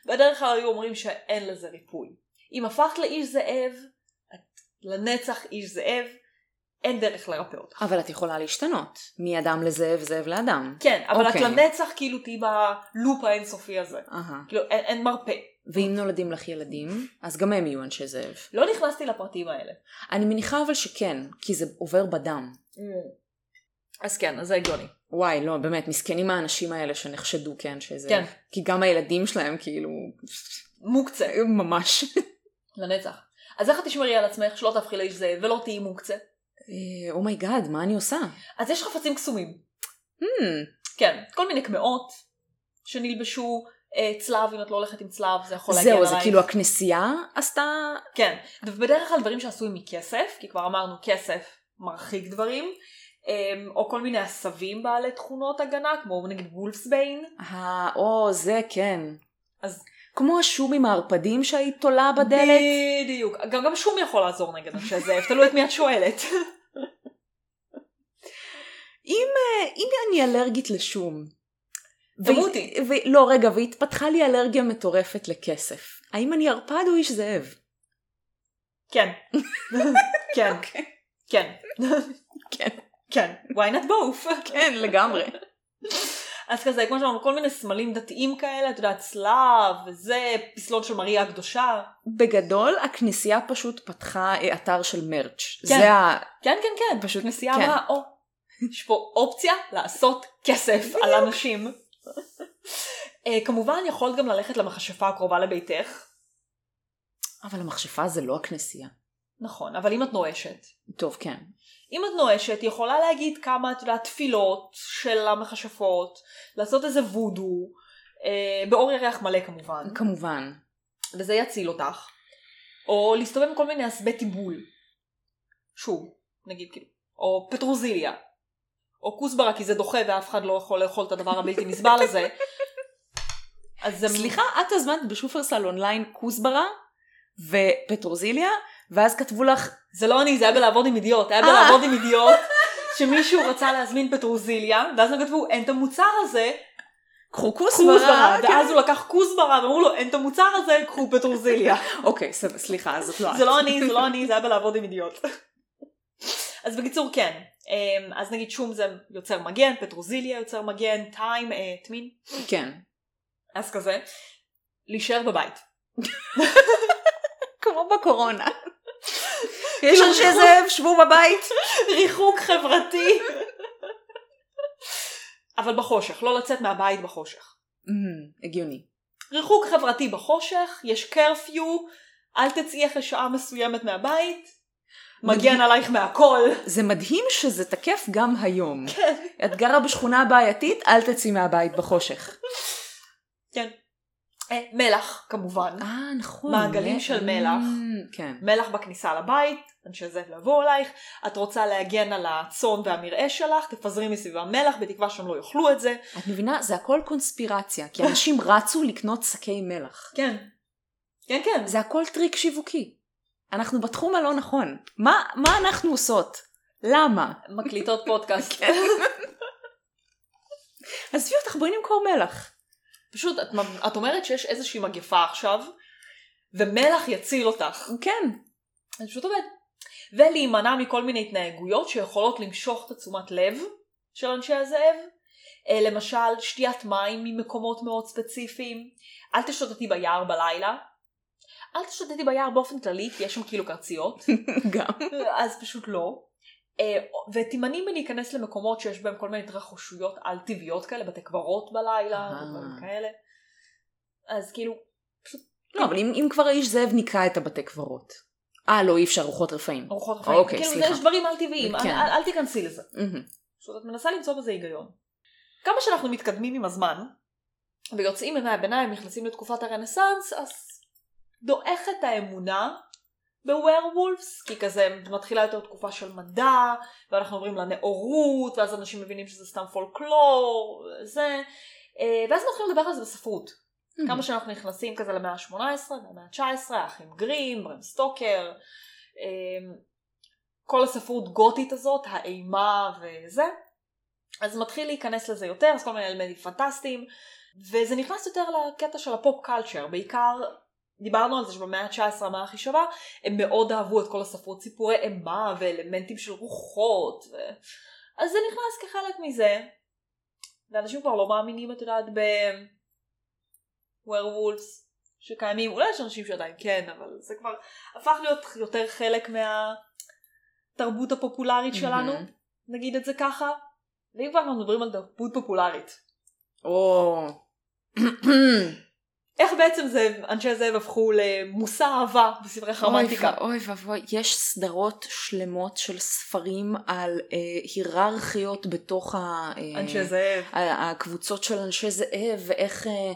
בדרך כלל היו אומרים שאין לזה ריפוי. אם הפכת לאיש זאב, את לנצח איש זאב, אין דרך לרפא אותך. אבל את יכולה להשתנות מאדם לזאב, זאב לאדם. כן, אבל את אוקיי. לנצח כאילו תהיי בלופ האינסופי הזה. אהה. כאילו, אין, אין מרפא. ואם נולדים לך ילדים, אז גם הם יהיו אנשי זאב. לא נכנסתי לפרטים האלה. אני מניחה אבל שכן, כי זה עובר בדם. אז כן, אז זה הגיוני. וואי, לא, באמת, מסכנים האנשים האלה שנחשדו כאנשי זאב. כן. כי גם הילדים שלהם כאילו, מוקצה. ממש. לנצח. אז איך את תשמרי על עצמך שלא תהפכי לאיש זאב ולא תהיי מוקצה? oh my God, מה אני עושה? אז יש חפצים קסומים. Hmm, כן, כל מיני קמעות שנלבשו אה, צלב, אם את לא הולכת עם צלב זה יכול זהו, עלייך. זה כאילו הכנסייה עשתה... כן, ובדרך כלל דברים שעשויים מכסף, כי כבר אמרנו כסף מרחיק דברים, אה, או כל מיני עשבים בעלי תכונות הגנה, כמו נגיד וולפסביין. ה- או, זה כן. אז כמו השום עם הערפדים שהיית תולה בדלת. בדיוק. גם, גם שום יכול לעזור נגד אנשי זאב, תלוי את מי את שואלת. אם, אה, אם אני אלרגית לשום. תמותי. ו- לא, רגע, והתפתחה לי אלרגיה מטורפת לכסף. האם אני ערפד או איש זאב? כן. כן. כן. כן. כן. why not both? כן, לגמרי. אז כזה, כמו שאמרנו, כל מיני סמלים דתיים כאלה, את יודעת, צלב, וזה, פסלון של מריה הקדושה. בגדול, הכנסייה פשוט פתחה אה, אתר של מרץ'. כן. זה ה... כן, כן, כן. פשוט, כנסייה כן. אמרה, או, יש פה אופציה לעשות כסף על אנשים. אה, כמובן, יכולת גם ללכת למכשפה הקרובה לביתך. אבל המכשפה זה לא הכנסייה. נכון, אבל אם את נואשת. טוב, כן. אם את נואשת, היא יכולה להגיד כמה, את יודעת, תפילות של המכשפות, לעשות איזה וודו, אה, באור ירח מלא כמובן, כמובן. וזה יציל אותך. או להסתובב עם כל מיני אסבי טיבול. שוב, נגיד כאילו. או פטרוזיליה. או כוסברה כי זה דוחה ואף אחד לא יכול לאכול את הדבר הבלתי נסבל הזה. אז. סליחה, את הזמנת בשופרסל אונליין כוסברה ופטרוזיליה, ואז כתבו לך, זה לא אני, זה היה בלעבוד עם אידיוט. היה אה. בלעבוד עם אידיוט. שמישהו רצה להזמין פטרוזיליה, ואז הם כתבו, אין את המוצר הזה, קחו כוסברה. כן. ואז הוא לקח כוסברה, ואמרו לו, אין את המוצר הזה, קחו פטרוזיליה. אוקיי, סליחה, זאת לא את. זה לא אני, זה לא אני, זה היה בלעבוד עם אידיוט. אז בקיצור, כן. אמ, אז נגיד שום זה יוצר מגן, פטרוזיליה יוצר מגן, טיים, אה, טמין. כן. אז כזה. להישאר בבית. כמו בקורונה. יש אנשי זאב, שבו בבית. ריחוק חברתי. אבל בחושך, לא לצאת מהבית בחושך. Mm, הגיוני. ריחוק חברתי בחושך, יש קרפיו, אל תצאי אחרי שעה מסוימת מהבית, מגן. עלייך מהכל. זה מדהים שזה תקף גם היום. כן. את גרה בשכונה בעייתית, אל תצאי מהבית בחושך. כן. אה, מלח, כמובן. אה, נכון. מעגלים מ- של מלח. Mm, כן. מלח בכניסה לבית, אנשי לא יבואו אלייך, את רוצה להגן על הצאן והמרעה שלך, תפזרי מסביבם מלח בתקווה שהם לא יאכלו את זה. את מבינה? זה הכל קונספירציה, כי אנשים רצו לקנות שקי מלח. כן. כן, כן. זה הכל טריק שיווקי. אנחנו בתחום הלא נכון. מה, מה אנחנו עושות? למה? מקליטות פודקאסט. כן. עזבי אותך, בואי נמכור מלח. פשוט, את, את אומרת שיש איזושהי מגפה עכשיו, ומלח יציל אותך. כן. זה פשוט עובד. ולהימנע מכל מיני התנהגויות שיכולות למשוך את התשומת לב של אנשי הזאב. אה, למשל, שתיית מים ממקומות מאוד ספציפיים. אל תשוטטי ביער בלילה. אל תשוטטי ביער באופן כללי, כי יש שם כאילו קרציות. גם. אז פשוט לא. אה, ותימנעי מלהיכנס למקומות שיש בהם כל מיני התרחשויות על טבעיות כאלה, בתי קברות בלילה. ודברים כאלה. אז כאילו, לא, אבל אם, אם כבר האיש זאב ניקה את הבתי קברות. אה, לא, אי אפשר ארוחות רפאים. ארוחות רפאים. אוקיי, כאילו, סליחה. יש דברים על טבעיים, כן. אל, תיכנסי לזה. פשוט את מנסה למצוא בזה היגיון. כמה שאנחנו מתקדמים עם הזמן, ויוצאים מימי הביניים, נכנסים לתקופת הרנסאנס, אז דועכת האמונה בווירוולפס, כי כזה מתחילה יותר תקופה של מדע, ואנחנו עוברים לנאורות, ואז אנשים מבינים שזה סתם פולקלור, זה, אה, ואז מתחילים לדבר על זה בספרות. כמה שאנחנו נכנסים כזה למאה ה-18, למאה ה-19, האחים גרים, ברם סטוקר, אמ, כל הספרות גותית הזאת, האימה וזה, אז מתחיל להיכנס לזה יותר, אז כל מיני אלמנטים פנטסטיים, וזה נכנס יותר לקטע של הפופ קלצ'ר, בעיקר דיברנו על זה שבמאה ה-19 המאה הכי שווה, הם מאוד אהבו את כל הספרות סיפורי אימה ואלמנטים של רוחות, ו... אז זה נכנס כחלק מזה, ואנשים כבר לא מאמינים, את יודעת, ב... werewolves שקיימים, אולי יש אנשים שעדיין כן, אבל זה כבר הפך להיות יותר חלק מהתרבות הפופולרית שלנו, מהמם. נגיד את זה ככה. ואם כבר אנחנו מדברים על תרבות פופולרית, או... איך בעצם זה, אנשי זאב הפכו למושא אהבה בספרי רומנטיקה? אוי ואבוי, יש סדרות שלמות של ספרים על אה, היררכיות בתוך ה, אה, אנשי זאב. הקבוצות של אנשי זאב, ואיך אה,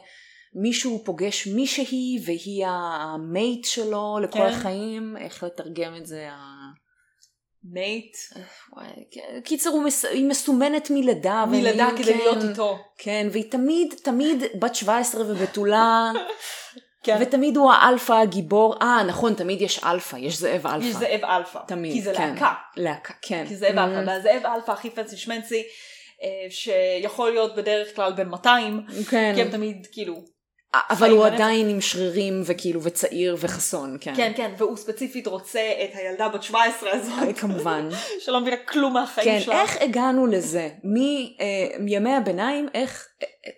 מישהו פוגש מישהי והיא המייט שלו לכל כן. החיים, איך לתרגם את זה. ה- mate. כן, קיצר, מס... היא מסומנת מלידה. מלידה כדי כן, להיות איתו. כן, והיא תמיד, תמיד בת 17 ובתולה, כן. ותמיד הוא האלפא הגיבור. אה, נכון, תמיד יש אלפא, יש זאב אלפא. יש זאב אלפא. תמיד, כי זה כן. להקה. להקה, כן. כי זאב אלפא. ממ, והזאב אלפא הכי פנסי שמנצי, אה, שיכול להיות בדרך כלל בן 200, כן. כי הם תמיד כאילו אבל הוא. עדיין עם שרירים וכאילו וצעיר וחסון, כן. כן, כן, והוא ספציפית רוצה את הילדה בת 17 הזאת, אה, כמובן. שלא מבינה כלום מהחיים כן, שלה. איך הגענו לזה? אה, מימי הביניים, איך... אה,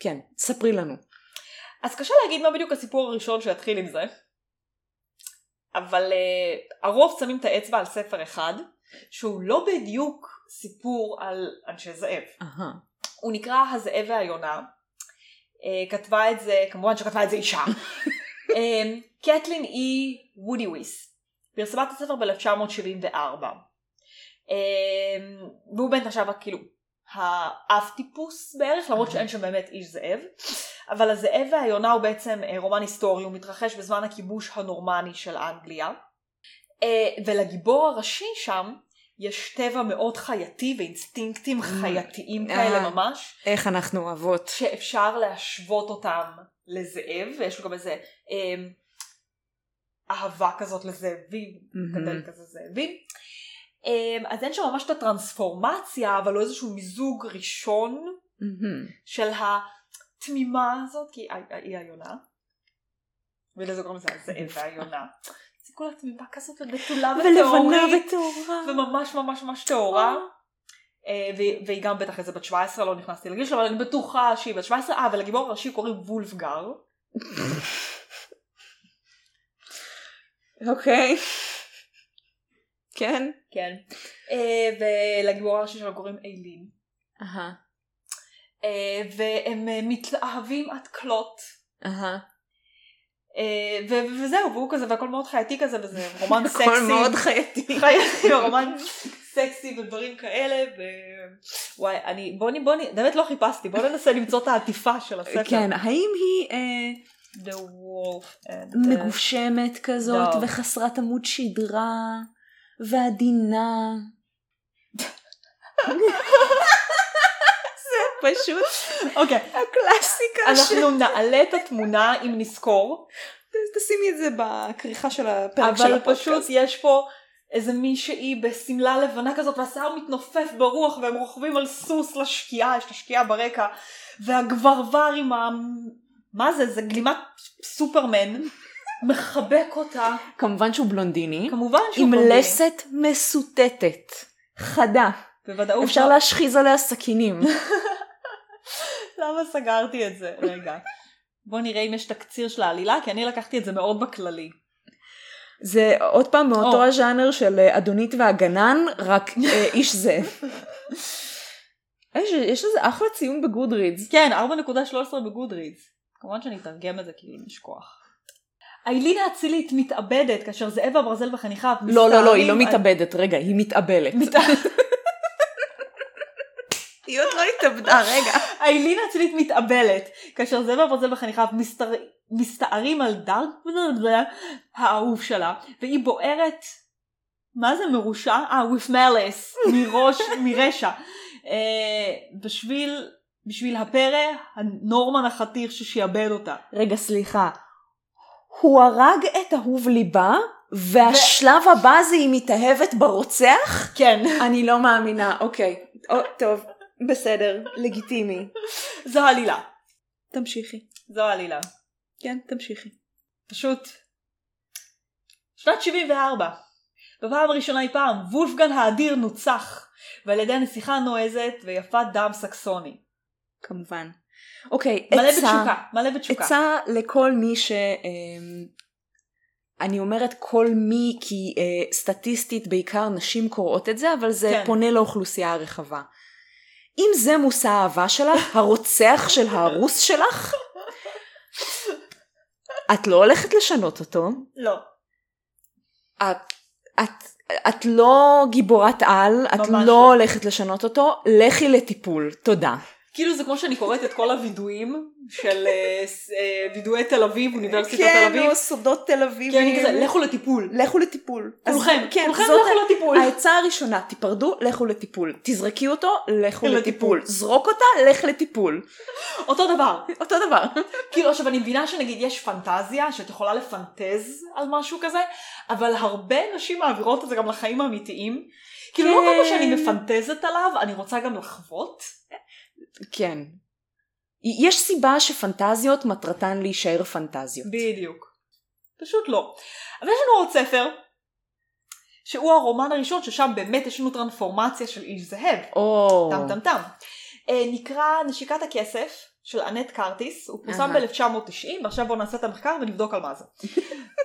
כן, ספרי לנו. אז קשה להגיד מה בדיוק הסיפור הראשון שיתחיל עם זה, אבל uh, הרוב שמים את האצבע על ספר אחד, שהוא לא בדיוק סיפור על אנשי זאב. הוא נקרא הזאב והיונה. Uh, כתבה את זה, כמובן שכתבה את זה אישה. um, קטלין אי וודיוויס. פרסמה את הספר ב-1974. Um, והוא בן נחשב כאילו האב טיפוס בערך, למרות שאין שם באמת איש זאב. אבל הזאב והיונה הוא בעצם אה, רומן היסטורי, הוא מתרחש בזמן הכיבוש הנורמני של אנגליה. אה, ולגיבור הראשי שם יש טבע מאוד חייתי ואינסטינקטים חייתיים כאלה אה. ממש, איך אנחנו אוהבות. שאפשר להשוות אותם לזאב, ויש לו גם איזה אה, אהבה כזאת לזאבים. גדל כזה זאבים. אה, אז אין שם ממש את הטרנספורמציה, אבל לא איזשהו מיזוג ראשון. של התמימה הזאת, כי היא היונה. ולזה קוראים לזה הזאב והיונה. כל התמימה כזאת ובתולה ולבנה וטהורה. וממש ממש ממש טהורה. אה, והיא גם בטח איזה בת 17, לא נכנסתי לגיל שלה, אבל אני בטוחה שהיא בת 17. אה, ולגיבור הראשי קוראים וולפגר. אוקיי. כן. כן. אה, ולגיבור הראשי שלו קוראים איילין. אה, והם מתאהבים עד כלות. אה, ו- וזהו, והוא כזה, והכל מאוד חייתי כזה, וזה רומן סקסי. הכל מאוד חייתי. חייתי, רומן סקסי ודברים כאלה, ו... וואי, אני, בוא, נ- בוא, נ- באמת לא חיפשתי, בוא ננסה למצוא את העטיפה של הספר. כן, האם היא אה, The Wolf and... מגושמת כזאת לא. וחסרת עמוד שדרה ועדינה? פשוט אוקיי, הקלאסיקה של... אנחנו נעלה את התמונה אם נזכור, תשימי את זה בכריכה של הפרק של אבל הפודקאסט. פשוט יש פה איזה מישהי בשמלה לבנה כזאת והשיער מתנופף ברוח והם רוכבים על סוס לשקיעה, יש את השקיעה ברקע והגברבר עם ה... מה זה? זה גלימת סופרמן מחבק אותה כמובן שהוא בלונדיני, כמובן שהוא עם בלונדיני. לסת מסוטטת, חדה. בוודאות אפשר לא. להשחיז עליה סכינים. למה סגרתי את זה? רגע. בוא נראה אם יש תקציר של העלילה כי אני לקחתי את זה מאוד בכללי. זה עוד פעם מאותו או. הז'אנר של אה, אדונית והגנן, רק אה, איש זה. יש, יש לזה אחלה ציון בגודרידס. כן, 4.13 בגודרידס. כמובן שאני אתרגם את זה אם יש כוח. איילין האצילית מתאבדת כאשר זאב הברזל וחניכיו לא, לא, לא, היא לא מתאבדת, רגע, היא מתאבלת. היא עוד לא התאבדה, רגע. איילין האצילית מתאבלת כאשר זאב הברזל וחניכיו מסתר... מסתערים על דארק האהוב שלה והיא בוערת מה זה מרושע? אה, with malice מראש, מרשע אה, בשביל בשביל הפרא הנורמן החתיך ששיעבד אותה רגע, סליחה. הוא הרג את אהוב ליבה, והשלב הבא זה היא מתאהבת ברוצח? כן אני לא מאמינה, אוקיי. או, טוב, בסדר, לגיטימי. זו העלילה תמשיכי. זו העלילה כן, תמשיכי. פשוט שנת 74 בפעם הראשונה אי פעם וולפגן האדיר נוצח ועל ידי הנסיכה הנועזת ויפת דם סקסוני כמובן. אוקיי, מלא עצה, בתשוקה מלא בתשוקה עצה לכל מי ש... אמ, אני אומרת כל מי כי אה, סטטיסטית בעיקר נשים קוראות את זה, אבל זה כן. פונה לאוכלוסייה הרחבה. אם זה מושא האהבה שלך, הרוצח של הארוס שלך, את לא הולכת לשנות אותו, לא. את, את, את לא גיבורת על, את ממש לא לא. הולכת לשנות אותו, לכי לטיפול, תודה. כאילו זה כמו שאני קוראת את כל הווידואים של אה, אה, וידואי תל אביב אוניברסיטת תל כן, אביב נו, סודות תל אביב. כן, אני כזה לכו לטיפול לכו לטיפול. כולכם כן, כולכם לכו לטיפול העצה הראשונה, תיפרדו, לכו לטיפול. תזרקי אותו, לכו לטיפול. לטיפול. זרוק אותה, לך לטיפול. אותו דבר אותו דבר. כאילו עכשיו אני מבינה שנגיד יש פנטזיה שאת יכולה לפנטז על משהו כזה אבל הרבה נשים מעבירות את זה גם לחיים האמיתיים כאילו לא כל מה שאני כן. מפנטזת עליו אני רוצה גם לחוות כן. יש סיבה שפנטזיות מטרתן להישאר פנטזיות. בדיוק פשוט לא אבל יש לנו עוד ספר שהוא הרומן הראשון ששם באמת יש לנו טרנספורמציה של איש זהב או... טם טם טם אה, נקרא נשיקת הכסף של אנט קרטיס הוא פורסם אהה. ב-1990 ועכשיו בואו נעשה את המחקר ונבדוק על מה זה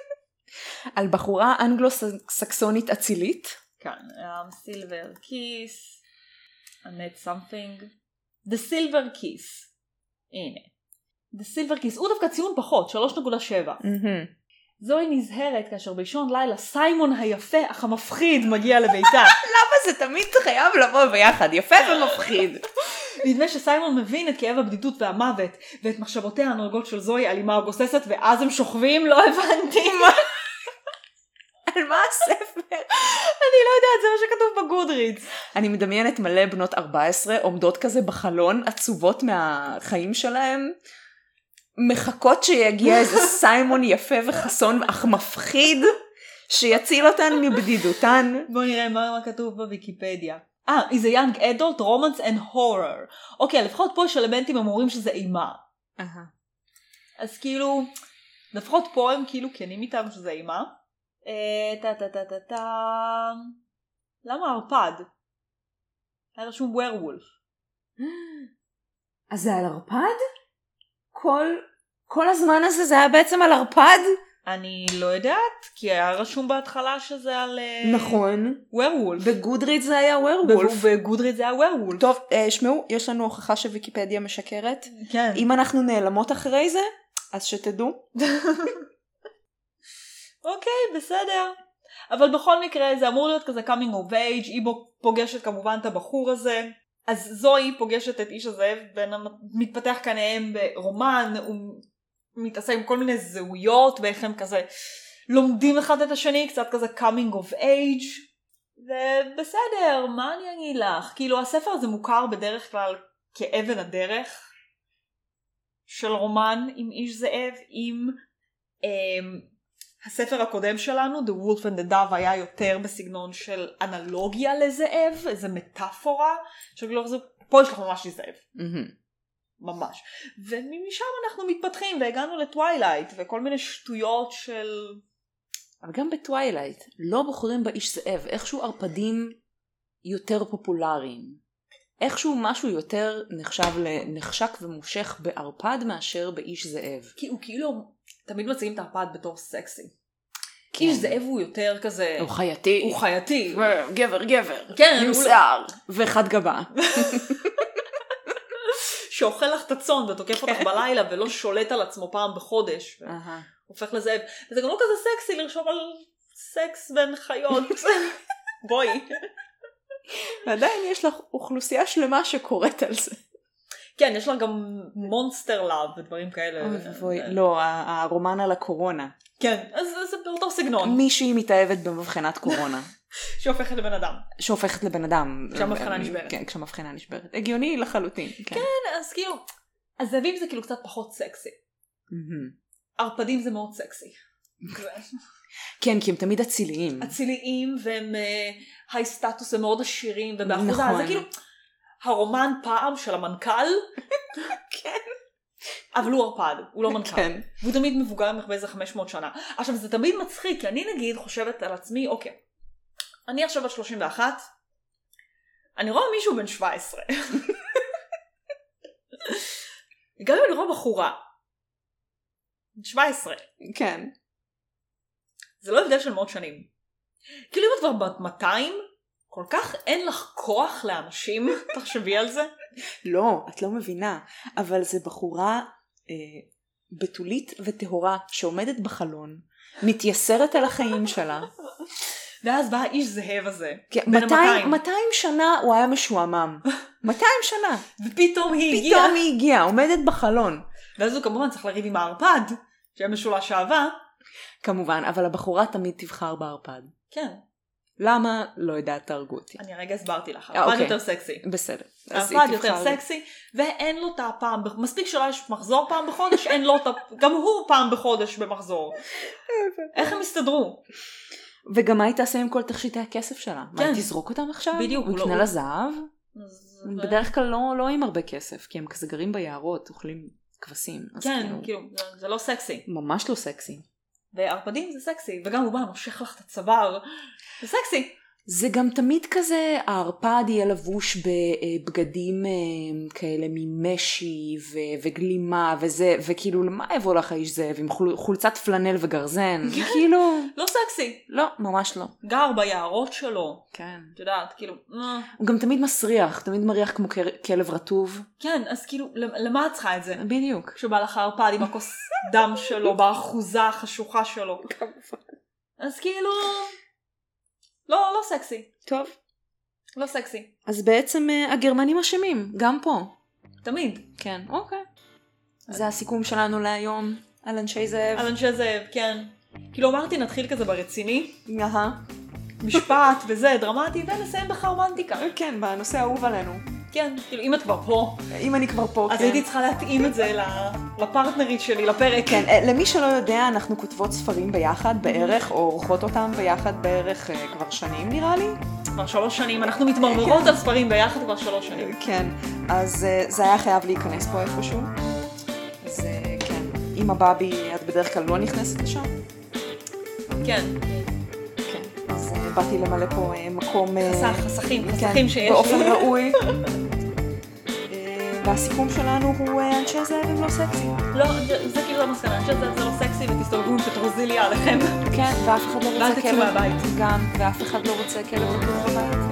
על בחורה אנגלו-סקסונית אצילית. כאן, Silver Kiss, אנט something, The Silver Kiss, הנה. The Silver Kiss, הוא דווקא ציון פחות, 3.7. מהמם. זואי נזהרת כאשר באישון לילה סיימון היפה אך המפחיד מגיע לביתה. למה זה תמיד חייב לבוא ביחד? יפה ומפחיד. נדמה שסיימון מבין את כאב הבדידות והמוות ואת מחשבותיה הנוהגות של זוהי אלימה או גוססת ואז הם שוכבים? לא הבנתי מה. מה הספר? אני לא יודעת, זה מה שכתוב בגודרידס. אני מדמיינת מלא בנות 14 עומדות כזה בחלון עצובות מהחיים שלהם מחכות שיגיע איזה סיימון יפה וחסון אך מפחיד שיציל אותן מבדידותן. בוא נראה מה, מה כתוב בוויקיפדיה. אה, is a young adult romance and horror. אוקיי, לפחות פה יש אלמנטים הם אומרים שזה אימה. אז כאילו, לפחות פה הם כאילו כנים איתם שזה אימה. אה, טה טה טה טה טה. למה ערפד? היה רשום ווירוולף. אז זה על ערפד? כל, כל הזמן הזה זה היה בעצם על ערפד? אני לא יודעת, כי היה רשום בהתחלה שזה על נכון. וורוולף. בגודריד זה היה וורוולף. בגודריד זה היה וורוולף. טוב, אה, שמעו, יש לנו הוכחה שוויקיפדיה משקרת. כן. אם אנחנו נעלמות אחרי זה, אז שתדעו. אוקיי, בסדר. אבל בכל מקרה זה אמור להיות כזה coming of age, היא פוגשת כמובן את הבחור הזה. אז זוהי פוגשת את איש הזאב, ומתפתח כנראה ברומן, הוא מתעסק עם כל מיני זהויות, ואיך הם כזה לומדים אחד את השני, קצת כזה coming of age. ובסדר, מה אני אגיד לך? כאילו הספר הזה מוכר בדרך כלל כאבן הדרך של רומן עם איש זאב, עם אמ, הספר הקודם שלנו, The Wolf and the Dove, היה יותר בסגנון של אנלוגיה לזאב, איזה מטאפורה, זה, פה יש לך ממש זאב, מהמם. ממש. ומשם אנחנו מתפתחים והגענו ל Twilight וכל מיני שטויות של... אבל גם ב Twilight, לא בוחרים באיש זאב, איכשהו ערפדים יותר פופולריים. איכשהו משהו יותר נחשב לנחשק ומושך בערפד מאשר באיש זאב. כי הוא כאילו, תמיד מציגים את הערפד בתור סקסי. כן. איש זאב הוא יותר כזה, הוא חייתי. הוא חייתי. גבר גבר. כן, עם הוא- שיער. וחד גבה. שאוכל לך את הצאן ותוקף אותך בלילה ולא שולט על עצמו פעם בחודש. אהה. הופך לזאב. וזה גם לא כזה סקסי לרשום על סקס בין חיות. בואי. ועדיין יש לך אוכלוסייה שלמה שקוראת על זה. כן, יש לה גם monster love ודברים כאלה. אוי ואבוי, לא, ה- הרומן על הקורונה. כן, אז זה באותו סגנון. מישהי מתאהבת במבחנת קורונה. שהופכת לבן אדם. שהופכת לבן אדם. כשהמבחנה נשברת. כן, כשהמבחנה נשברת. הגיוני לחלוטין. כן. אז כאילו, הזאבים זה כאילו קצת פחות סקסי. ערפדים זה מאוד סקסי. כן, כי הם תמיד אציליים. אציליים והם היי סטטוס הם מאוד עשירים ובאחוזה נכון. זה כאילו הרומן פעם של המנכ"ל כן. אבל הוא ערפד הוא לא מנכ"ל כן. והוא תמיד מבוגר ממך באיזה 500 שנה עכשיו זה תמיד מצחיק כי אני נגיד חושבת על עצמי אוקיי אני עכשיו בת 31 אני רואה מישהו בן 17 גם אם אני רואה בחורה בן 17 כן. זה לא הבדל של מאות שנים. כאילו אם את כבר בת 200, כל כך אין לך כוח לאנשים, תחשבי על זה. לא, את לא מבינה. אבל זה בחורה אה, בתולית וטהורה שעומדת בחלון, מתייסרת על החיים שלה. ואז בא האיש זאב הזה, כן, בן 200, ה-200. 200 שנה הוא היה משועמם. 200 שנה. ופתאום היא הגיעה. פתאום היא הגיעה, עומדת בחלון. ואז הוא כמובן צריך לריב עם הערפד, שהיה משולש אהבה. כמובן, אבל הבחורה תמיד תבחר בערפד. כן, למה? לא יודעת, תהרגו אותי. אני הרגע הסברתי לך, אה, הערפד אוקיי. יותר סקסי. בסדר. הערפד יותר סקסי, ואין לו את הפעם, מספיק שלא יש מחזור פעם בחודש, אין לו את ה... גם הוא פעם בחודש במחזור. איך הם הסתדרו? וגם מה היא תעשה עם כל תכשיטי הכסף שלה? מה, כן. היא תזרוק אותם עכשיו? בדיוק, הוא לא- יקנה הוא- לה זהב? בדרך כלל לא, לא עם הרבה כסף, כי הם כזה גרים ביערות, אוכלים כבשים. כן, כאילו, כאילו, זה לא סקסי. ממש לא סקסי. וערפדים זה סקסי, וגם הוא בא נושך לך את הצוואר, זה סקסי. זה גם תמיד כזה, הערפד יהיה לבוש בבגדים אה, כאלה ממשי ו- וגלימה וזה, וכאילו למה יבוא לך האיש זאב עם חול- חולצת פלנל וגרזן? כאילו, לא סקסי. לא, ממש לא. גר ביערות שלו, כן. את יודעת, כאילו, אה, הוא גם תמיד מסריח, תמיד מריח כמו כלב רטוב. כן, אז כאילו, למ- למה את צריכה את זה? בדיוק. כשבא לך ערפד עם הכוס דם שלו, באחוזה החשוכה שלו. אז כאילו, לא, לא סקסי. טוב. לא סקסי. אז בעצם אה, הגרמנים אשמים, גם פה. תמיד. כן, אוקיי. זה הסיכום שלנו להיום על אנשי זאב. על אנשי זאב, כן. כאילו אמרתי נתחיל כזה ברציני, אהה. משפט וזה, דרמטי, ונסיים בחרמנטיקה. כן, בנושא האהוב עלינו. כן, כאילו אם את כבר פה, אם אני כבר פה, אז כן. הייתי צריכה להתאים את זה לפרטנרית שלי, לפרק. כן, אה, למי שלא יודע, אנחנו כותבות ספרים ביחד בערך, או עורכות אותם ביחד בערך אה, כבר שנים נראה לי. כבר שלוש שנים, אנחנו מתמרמרות על ספרים ביחד כבר שלוש שנים. כן, אז אה, זה היה חייב להיכנס פה איפשהו. אז אה, כן, עם הבאבי את בדרך כלל לא נכנסת לשם. כן, כן, אז אה, באתי למלא פה אה, מקום... אה, חסך, חסכים, כן, חסכים שיש. באופן ראוי. אה, והסיכום שלנו הוא אנשי זאב הם לא סקסי. לא, זה זה כאילו המסקנה, אני חושבת שזה לא סקסי ותסתובבו עם פטרוזיליה עליכם. כן, ואף אחד לא ואל רוצה תצאו כלב. מהבית. גם, ואף אחד לא רוצה כלב בבית.